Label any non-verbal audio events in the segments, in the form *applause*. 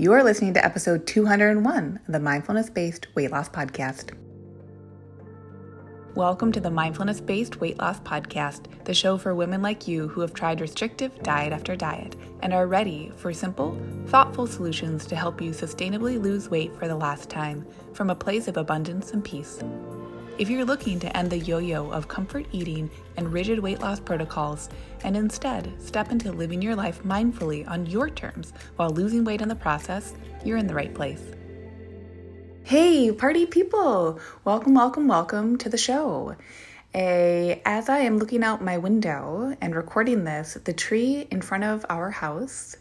You are listening to episode 201 of the Mindfulness Based Weight Loss Podcast. Welcome to the Mindfulness Based Weight Loss Podcast, the show for women like you who have tried restrictive diet after diet and are ready for simple, thoughtful solutions to help you sustainably lose weight for the last time from a place of abundance and peace. If you're looking to end the yo yo of comfort eating and rigid weight loss protocols and instead step into living your life mindfully on your terms while losing weight in the process, you're in the right place. Hey, party people! Welcome, welcome, welcome to the show. A, as I am looking out my window and recording this, the tree in front of our house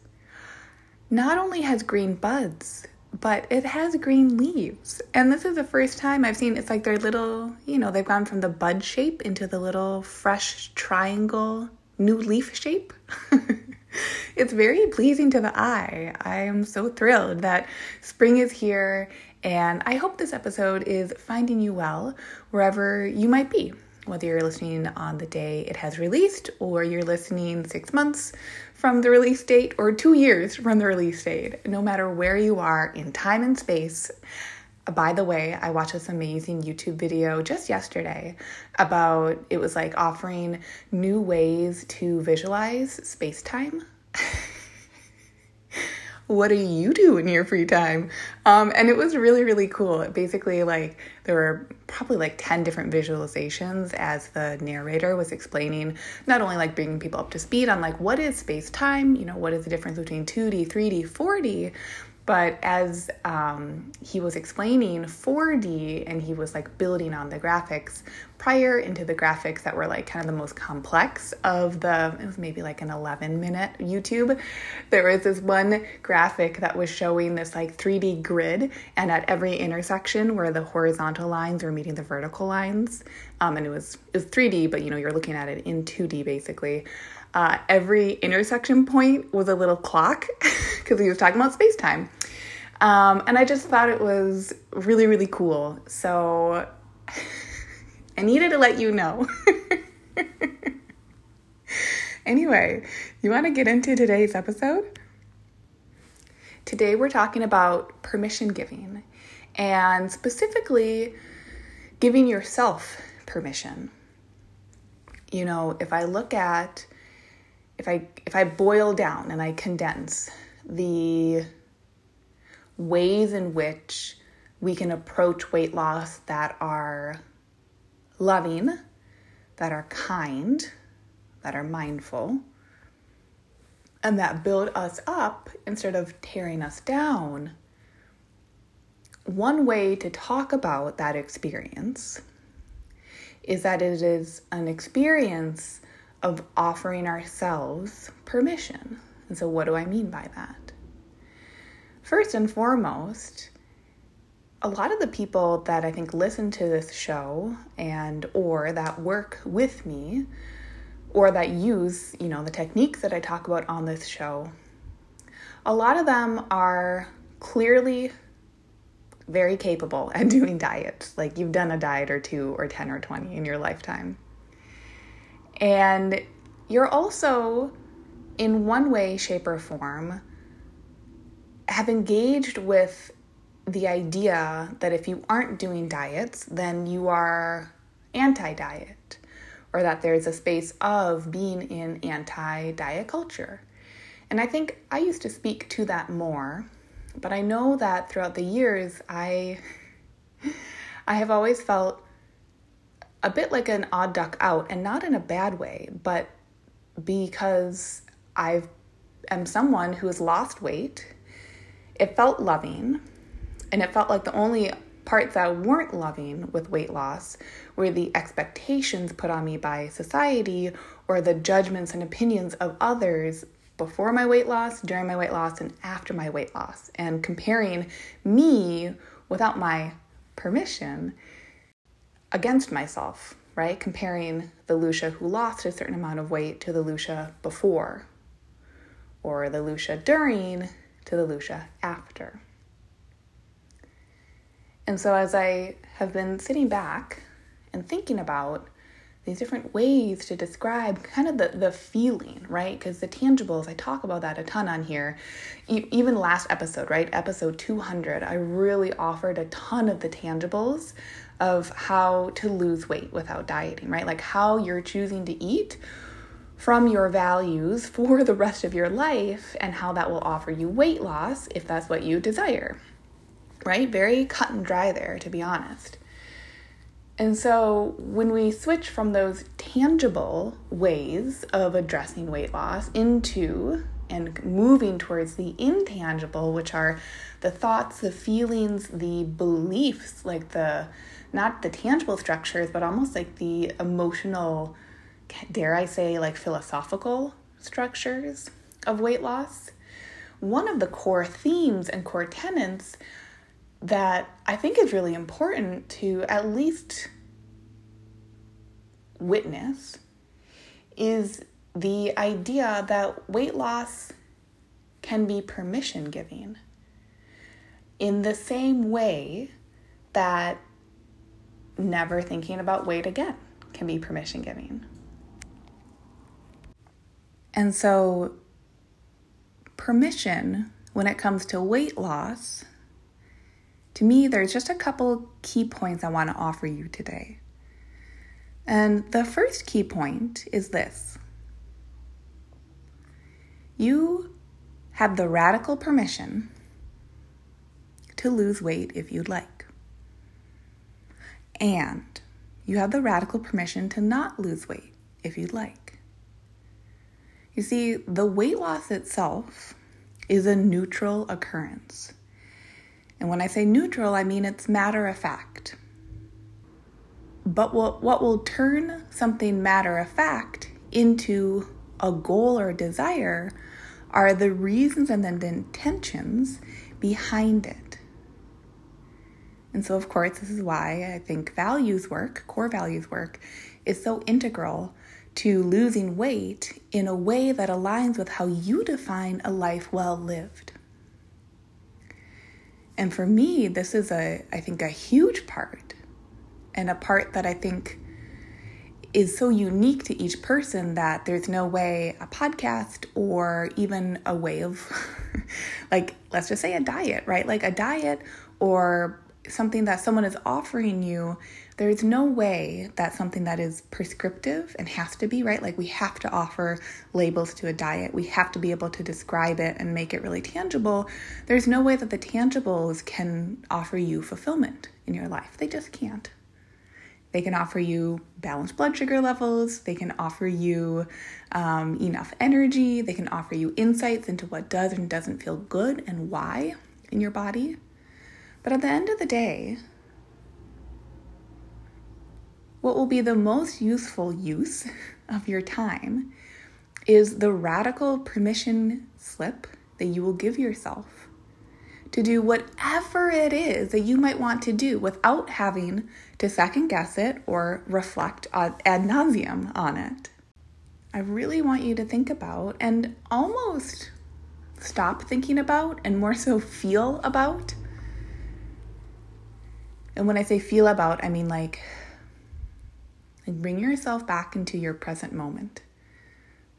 not only has green buds, but it has green leaves. And this is the first time I've seen it's like they're little, you know, they've gone from the bud shape into the little fresh triangle new leaf shape. *laughs* it's very pleasing to the eye. I am so thrilled that spring is here, and I hope this episode is finding you well wherever you might be whether you're listening on the day it has released or you're listening six months from the release date or two years from the release date, no matter where you are in time and space. By the way, I watched this amazing YouTube video just yesterday about it was like offering new ways to visualize space time. *laughs* what do you do in your free time? Um, and it was really, really cool. Basically, like there were probably like 10 different visualizations as the narrator was explaining, not only like bringing people up to speed on like what is space time, you know, what is the difference between 2D, 3D, 4D, but as um, he was explaining 4D and he was like building on the graphics prior into the graphics that were like kind of the most complex of the, it was maybe like an 11 minute YouTube. There was this one graphic that was showing this like 3D grid, and at every intersection where the horizontal lines were meeting the vertical lines, um, and it was, it was 3D, but you know, you're looking at it in 2D basically. Uh, every intersection point was a little clock *laughs* because he was talking about space time. Um, and I just thought it was really, really cool. So *laughs* I needed to let you know. *laughs* anyway, you want to get into today's episode? Today we're talking about permission giving and specifically giving yourself permission. You know, if I look at if I if I boil down and I condense the ways in which we can approach weight loss that are loving, that are kind, that are mindful, and that build us up instead of tearing us down. One way to talk about that experience is that it is an experience of offering ourselves permission. And so, what do I mean by that? First and foremost, a lot of the people that I think listen to this show and or that work with me or that use, you know, the techniques that I talk about on this show, a lot of them are clearly very capable *laughs* at doing diets. Like you've done a diet or two or 10 or 20 in your lifetime. And you're also, in one way, shape, or form, have engaged with the idea that if you aren't doing diets, then you are anti diet, or that there's a space of being in anti diet culture. And I think I used to speak to that more, but I know that throughout the years, I, *laughs* I have always felt a bit like an odd duck out, and not in a bad way, but because I am someone who has lost weight. It felt loving, and it felt like the only parts that weren't loving with weight loss were the expectations put on me by society or the judgments and opinions of others before my weight loss, during my weight loss, and after my weight loss, and comparing me without my permission against myself, right? Comparing the Lucia who lost a certain amount of weight to the Lucia before, or the Lucia during to the Lucia after. And so, as I have been sitting back and thinking about these different ways to describe kind of the, the feeling, right? Because the tangibles, I talk about that a ton on here. E- even last episode, right? Episode 200, I really offered a ton of the tangibles of how to lose weight without dieting, right? Like how you're choosing to eat from your values for the rest of your life and how that will offer you weight loss if that's what you desire, right? Very cut and dry there, to be honest. And so when we switch from those tangible ways of addressing weight loss into and moving towards the intangible, which are the thoughts, the feelings, the beliefs, like the not the tangible structures, but almost like the emotional, dare I say, like philosophical structures of weight loss. One of the core themes and core tenets that I think is really important to at least witness is the idea that weight loss can be permission giving in the same way that never thinking about weight again can be permission giving. And so, permission when it comes to weight loss to me, there's just a couple key points I want to offer you today. And the first key point is this you have the radical permission to lose weight if you'd like. And you have the radical permission to not lose weight if you'd like. You see, the weight loss itself is a neutral occurrence. And when I say neutral, I mean it's matter of fact. But what, what will turn something matter of fact into a goal or a desire are the reasons and then the intentions behind it. And so, of course, this is why I think values work, core values work, is so integral to losing weight in a way that aligns with how you define a life well lived. And for me, this is a, I think, a huge part, and a part that I think is so unique to each person that there's no way a podcast or even a way of, *laughs* like, let's just say a diet, right? Like a diet or something that someone is offering you there's no way that something that is prescriptive and has to be, right? Like we have to offer labels to a diet. We have to be able to describe it and make it really tangible. There's no way that the tangibles can offer you fulfillment in your life. They just can't. They can offer you balanced blood sugar levels. They can offer you um, enough energy. They can offer you insights into what does and doesn't feel good and why in your body. But at the end of the day, what will be the most useful use *laughs* of your time is the radical permission slip that you will give yourself to do whatever it is that you might want to do without having to second guess it or reflect ad nauseum on it. I really want you to think about and almost stop thinking about and more so feel about. And when I say feel about, I mean like and bring yourself back into your present moment.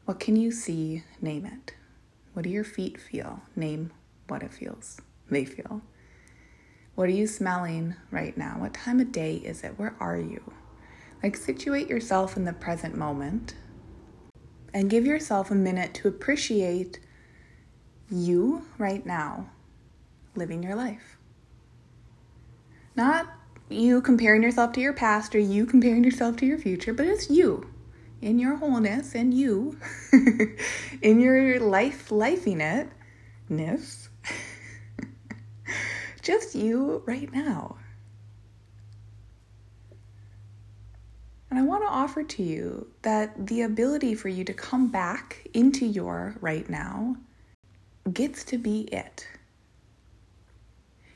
What can you see? Name it. What do your feet feel? Name what it feels. They feel. What are you smelling right now? What time of day is it? Where are you? Like, situate yourself in the present moment and give yourself a minute to appreciate you right now living your life. Not you comparing yourself to your past or you comparing yourself to your future, but it's you in your wholeness and you *laughs* in your life, lifing it, ness. *laughs* Just you right now. And I want to offer to you that the ability for you to come back into your right now gets to be it.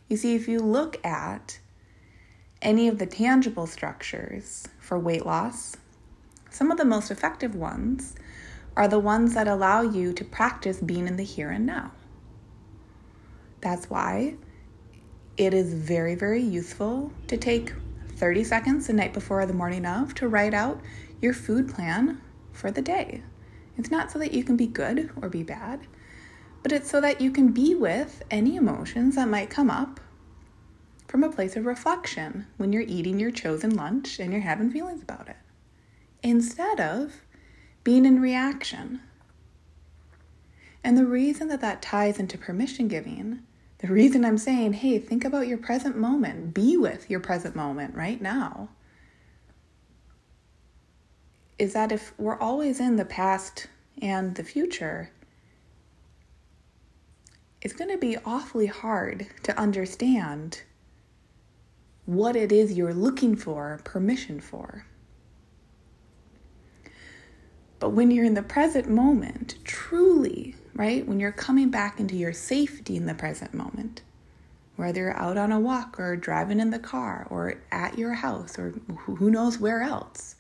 You see, if you look at any of the tangible structures for weight loss, some of the most effective ones are the ones that allow you to practice being in the here and now. That's why it is very, very useful to take 30 seconds the night before or the morning of to write out your food plan for the day. It's not so that you can be good or be bad, but it's so that you can be with any emotions that might come up from a place of reflection when you're eating your chosen lunch and you're having feelings about it, instead of being in reaction. And the reason that that ties into permission giving, the reason I'm saying, hey, think about your present moment, be with your present moment right now, is that if we're always in the past and the future, it's going to be awfully hard to understand what it is you're looking for permission for. But when you're in the present moment, truly, right, when you're coming back into your safety in the present moment, whether you're out on a walk or driving in the car or at your house or who knows where else,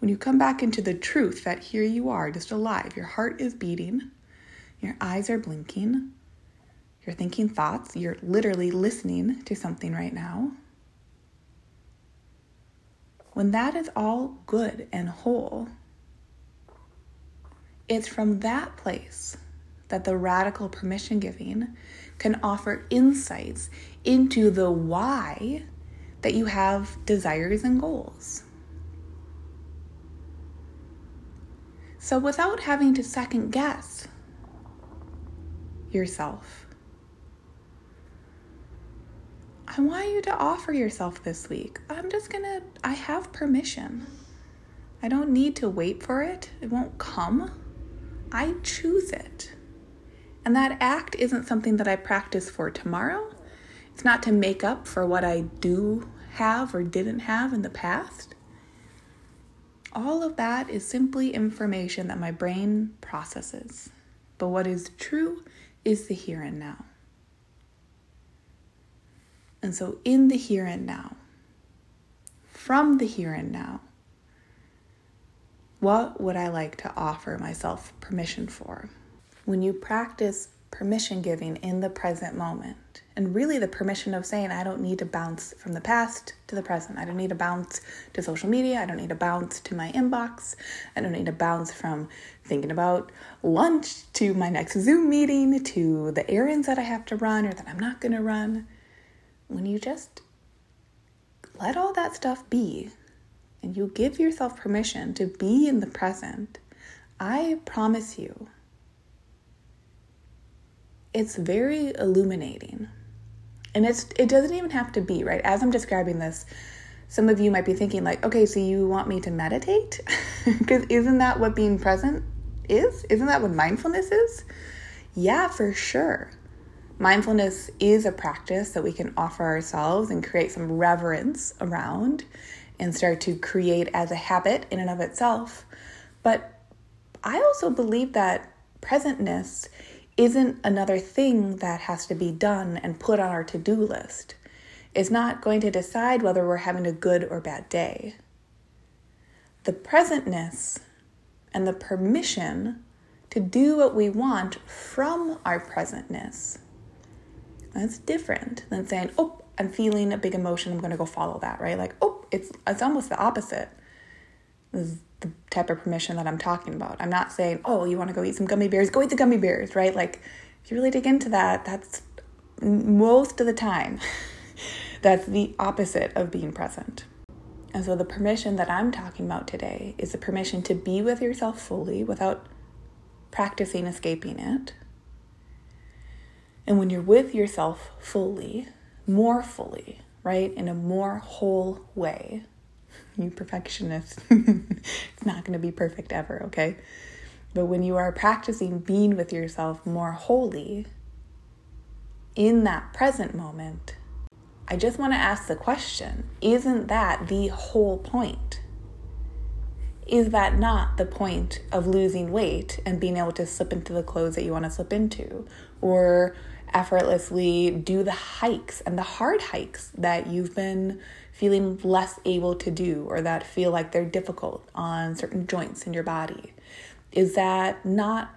when you come back into the truth that here you are, just alive, your heart is beating, your eyes are blinking, you're thinking thoughts, you're literally listening to something right now. When that is all good and whole, it's from that place that the radical permission giving can offer insights into the why that you have desires and goals. So, without having to second guess yourself, I want you to offer yourself this week. I'm just gonna, I have permission. I don't need to wait for it, it won't come. I choose it. And that act isn't something that I practice for tomorrow. It's not to make up for what I do have or didn't have in the past. All of that is simply information that my brain processes. But what is true is the here and now. And so, in the here and now, from the here and now, what would I like to offer myself permission for? When you practice permission giving in the present moment. And really, the permission of saying, I don't need to bounce from the past to the present. I don't need to bounce to social media. I don't need to bounce to my inbox. I don't need to bounce from thinking about lunch to my next Zoom meeting to the errands that I have to run or that I'm not going to run. When you just let all that stuff be and you give yourself permission to be in the present, I promise you it's very illuminating. And it's it doesn't even have to be, right? As I'm describing this, some of you might be thinking like, "Okay, so you want me to meditate?" *laughs* Because isn't that what being present is? Isn't that what mindfulness is? Yeah, for sure. Mindfulness is a practice that we can offer ourselves and create some reverence around and start to create as a habit in and of itself. But I also believe that presentness isn't another thing that has to be done and put on our to do list. It's not going to decide whether we're having a good or bad day. The presentness and the permission to do what we want from our presentness. That's different than saying, oh, I'm feeling a big emotion, I'm gonna go follow that, right? Like, oh, it's it's almost the opposite. This is the type of permission that I'm talking about. I'm not saying, oh, you want to go eat some gummy bears, go eat the gummy bears, right? Like, if you really dig into that, that's most of the time, *laughs* that's the opposite of being present. And so, the permission that I'm talking about today is the permission to be with yourself fully without practicing escaping it. And when you're with yourself fully, more fully, right, in a more whole way, *laughs* you perfectionist. *laughs* it's not going to be perfect ever, okay? But when you are practicing being with yourself more wholly in that present moment, I just want to ask the question isn't that the whole point? Is that not the point of losing weight and being able to slip into the clothes that you want to slip into? Or effortlessly do the hikes and the hard hikes that you've been feeling less able to do or that feel like they're difficult on certain joints in your body? Is that not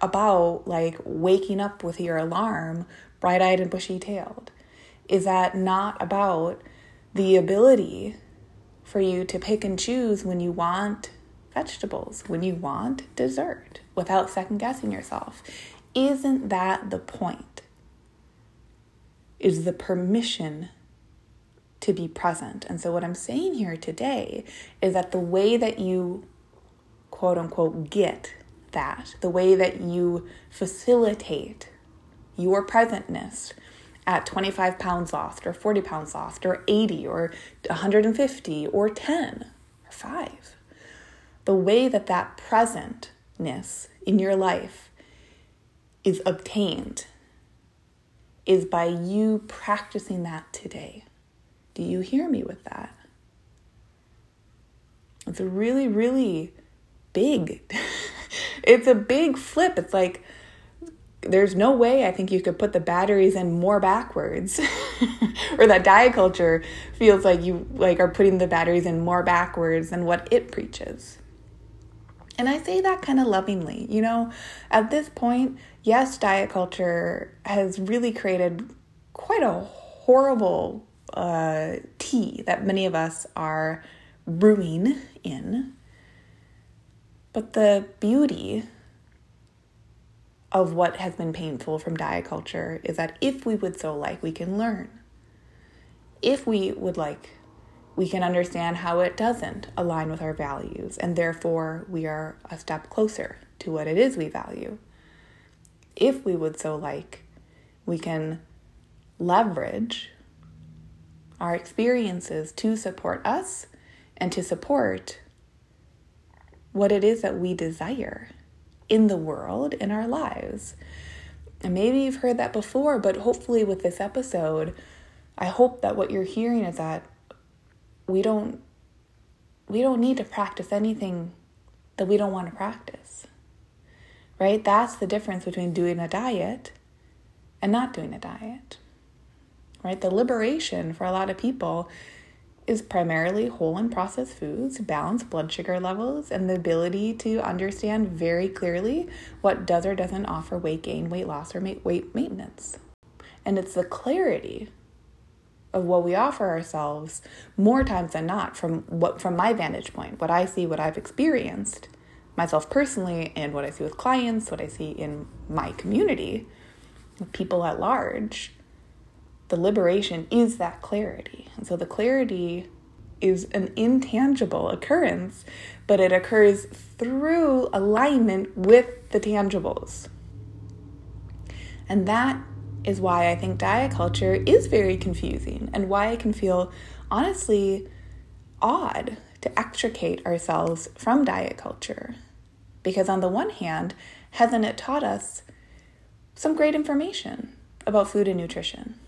about like waking up with your alarm bright eyed and bushy tailed? Is that not about the ability for you to pick and choose when you want vegetables, when you want dessert, without second guessing yourself. Isn't that the point? Is the permission to be present. And so, what I'm saying here today is that the way that you quote unquote get that, the way that you facilitate your presentness at 25 pounds lost, or 40 pounds lost, or 80, or 150, or 10, or 5, the way that that presentness in your life is obtained is by you practicing that today. Do you hear me with that? It's a really, really big, *laughs* it's a big flip. It's like, there's no way I think you could put the batteries in more backwards *laughs* or that diet culture feels like you like are putting the batteries in more backwards than what it preaches. And I say that kind of lovingly. You know, at this point, yes, diet culture has really created quite a horrible uh, tea that many of us are brewing in. But the beauty of what has been painful from diet culture is that if we would so like, we can learn. If we would like, we can understand how it doesn't align with our values, and therefore we are a step closer to what it is we value. If we would so like, we can leverage our experiences to support us and to support what it is that we desire in the world, in our lives. And maybe you've heard that before, but hopefully, with this episode, I hope that what you're hearing is that we don't we don't need to practice anything that we don't want to practice. Right? That's the difference between doing a diet and not doing a diet right? The liberation for a lot of people is primarily whole and processed foods, balanced blood sugar levels, and the ability to understand very clearly what does or doesn't offer weight gain, weight loss, or weight maintenance. And it's the clarity of what we offer ourselves more times than not from what from my vantage point, what I see, what I've experienced myself personally and what I see with clients, what I see in my community, people at large the liberation is that clarity. And so the clarity is an intangible occurrence, but it occurs through alignment with the tangibles. And that is why I think diet culture is very confusing and why it can feel honestly odd to extricate ourselves from diet culture. Because, on the one hand, hasn't it taught us some great information about food and nutrition?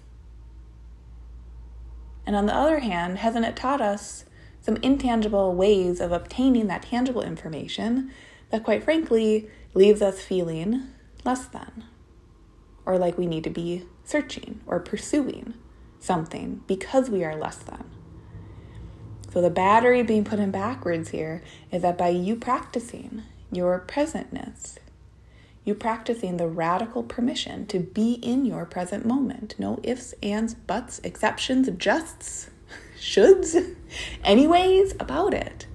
And on the other hand, hasn't it taught us some intangible ways of obtaining that tangible information that, quite frankly, leaves us feeling less than? Or like we need to be searching or pursuing something because we are less than. So, the battery being put in backwards here is that by you practicing your presentness, you practicing the radical permission to be in your present moment. No ifs, ands, buts, exceptions, justs, *laughs* shoulds, *laughs* anyways about it.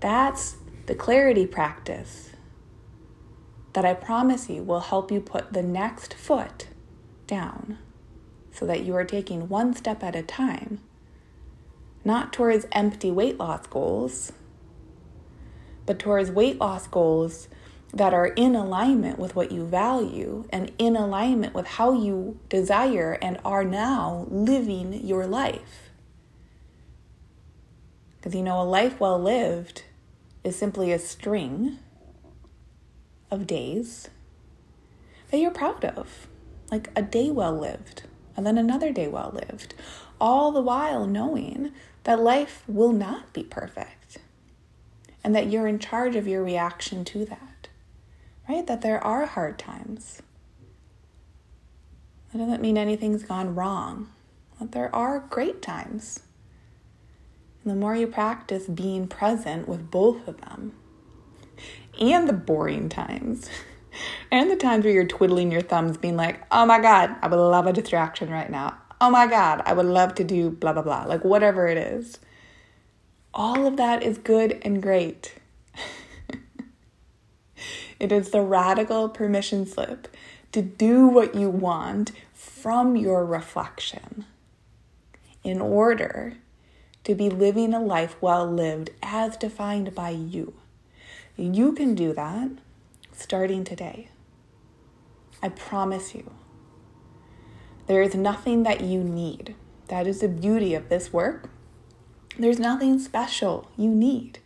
That's the clarity practice that I promise you will help you put the next foot down so that you are taking one step at a time, not towards empty weight loss goals, but towards weight loss goals that are in alignment with what you value and in alignment with how you desire and are now living your life. Because you know, a life well lived is simply a string of days that you're proud of, like a day well lived, and then another day well lived, all the while knowing that life will not be perfect and that you're in charge of your reaction to that right? That there are hard times. That doesn't mean anything's gone wrong, that there are great times. And the more you practice being present with both of them, and the boring times, *laughs* and the times where you're twiddling your thumbs, being like, oh my God, I would love a distraction right now. Oh my God, I would love to do blah, blah, blah, like whatever it is. All of that is good and great. *laughs* it is the radical permission slip to do what you want from your reflection in order to be living a life well lived as defined by you. You can do that starting today. I promise you. There is nothing that you need. That is the beauty of this work. There's nothing special you need.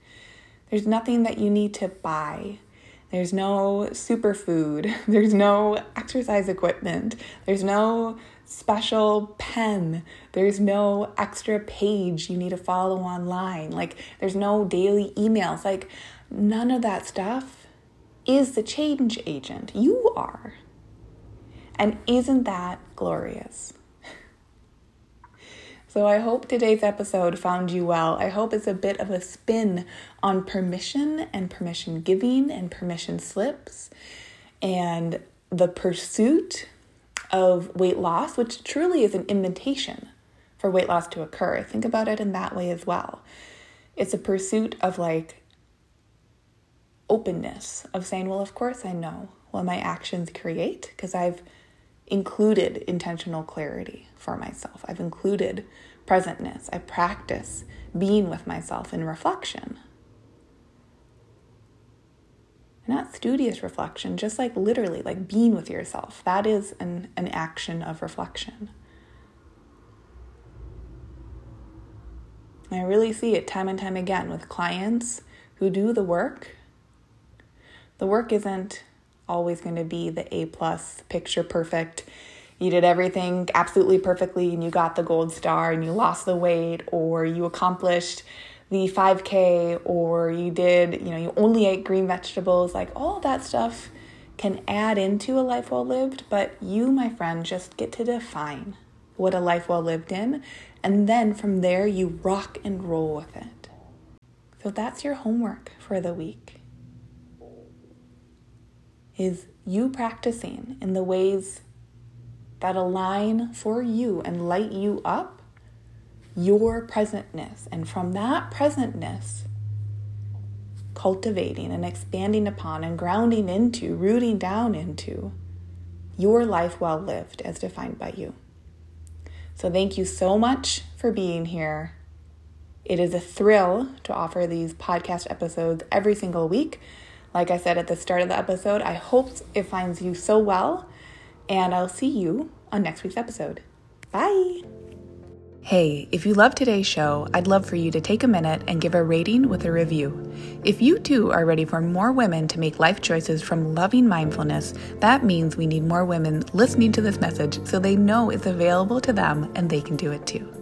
There's nothing that you need to buy. There's no superfood. *laughs* There's no exercise equipment. There's no special pen. There's no extra page you need to follow online. Like, there's no daily emails. Like, none of that stuff is the change agent. You are. And isn't that glorious? So I hope today's episode found you well. I hope it's a bit of a spin on permission and permission giving and permission slips and the pursuit of weight loss, which truly is an invitation for weight loss to occur. Think about it in that way as well. It's a pursuit of like openness, of saying, well, of course I know what my actions create because I've included intentional clarity for myself. I've included presentness. I practice being with myself in reflection. Not studious reflection, just like literally, like being with yourself. That is an, an action of reflection. I really see it time and time again with clients who do the work. The work isn't always going to be the A plus, picture perfect. You did everything absolutely perfectly and you got the gold star and you lost the weight or you accomplished the 5K or you did, you know, you only ate green vegetables. Like all that stuff can add into a life well lived, but you, my friend, just get to define what a life well lived in. And then from there, you rock and roll with it. So that's your homework for the week is you practicing in the ways that align for you and light you up your presentness. And from that presentness, cultivating and expanding upon and grounding into, rooting down into your life well lived as defined by you. So, thank you so much for being here. It is a thrill to offer these podcast episodes every single week. Like I said at the start of the episode, I hope it finds you so well, and I'll see you on next week's episode. Bye. Hey, if you love today's show, I'd love for you to take a minute and give a rating with a review. If you too are ready for more women to make life choices from loving mindfulness, that means we need more women listening to this message so they know it's available to them and they can do it too.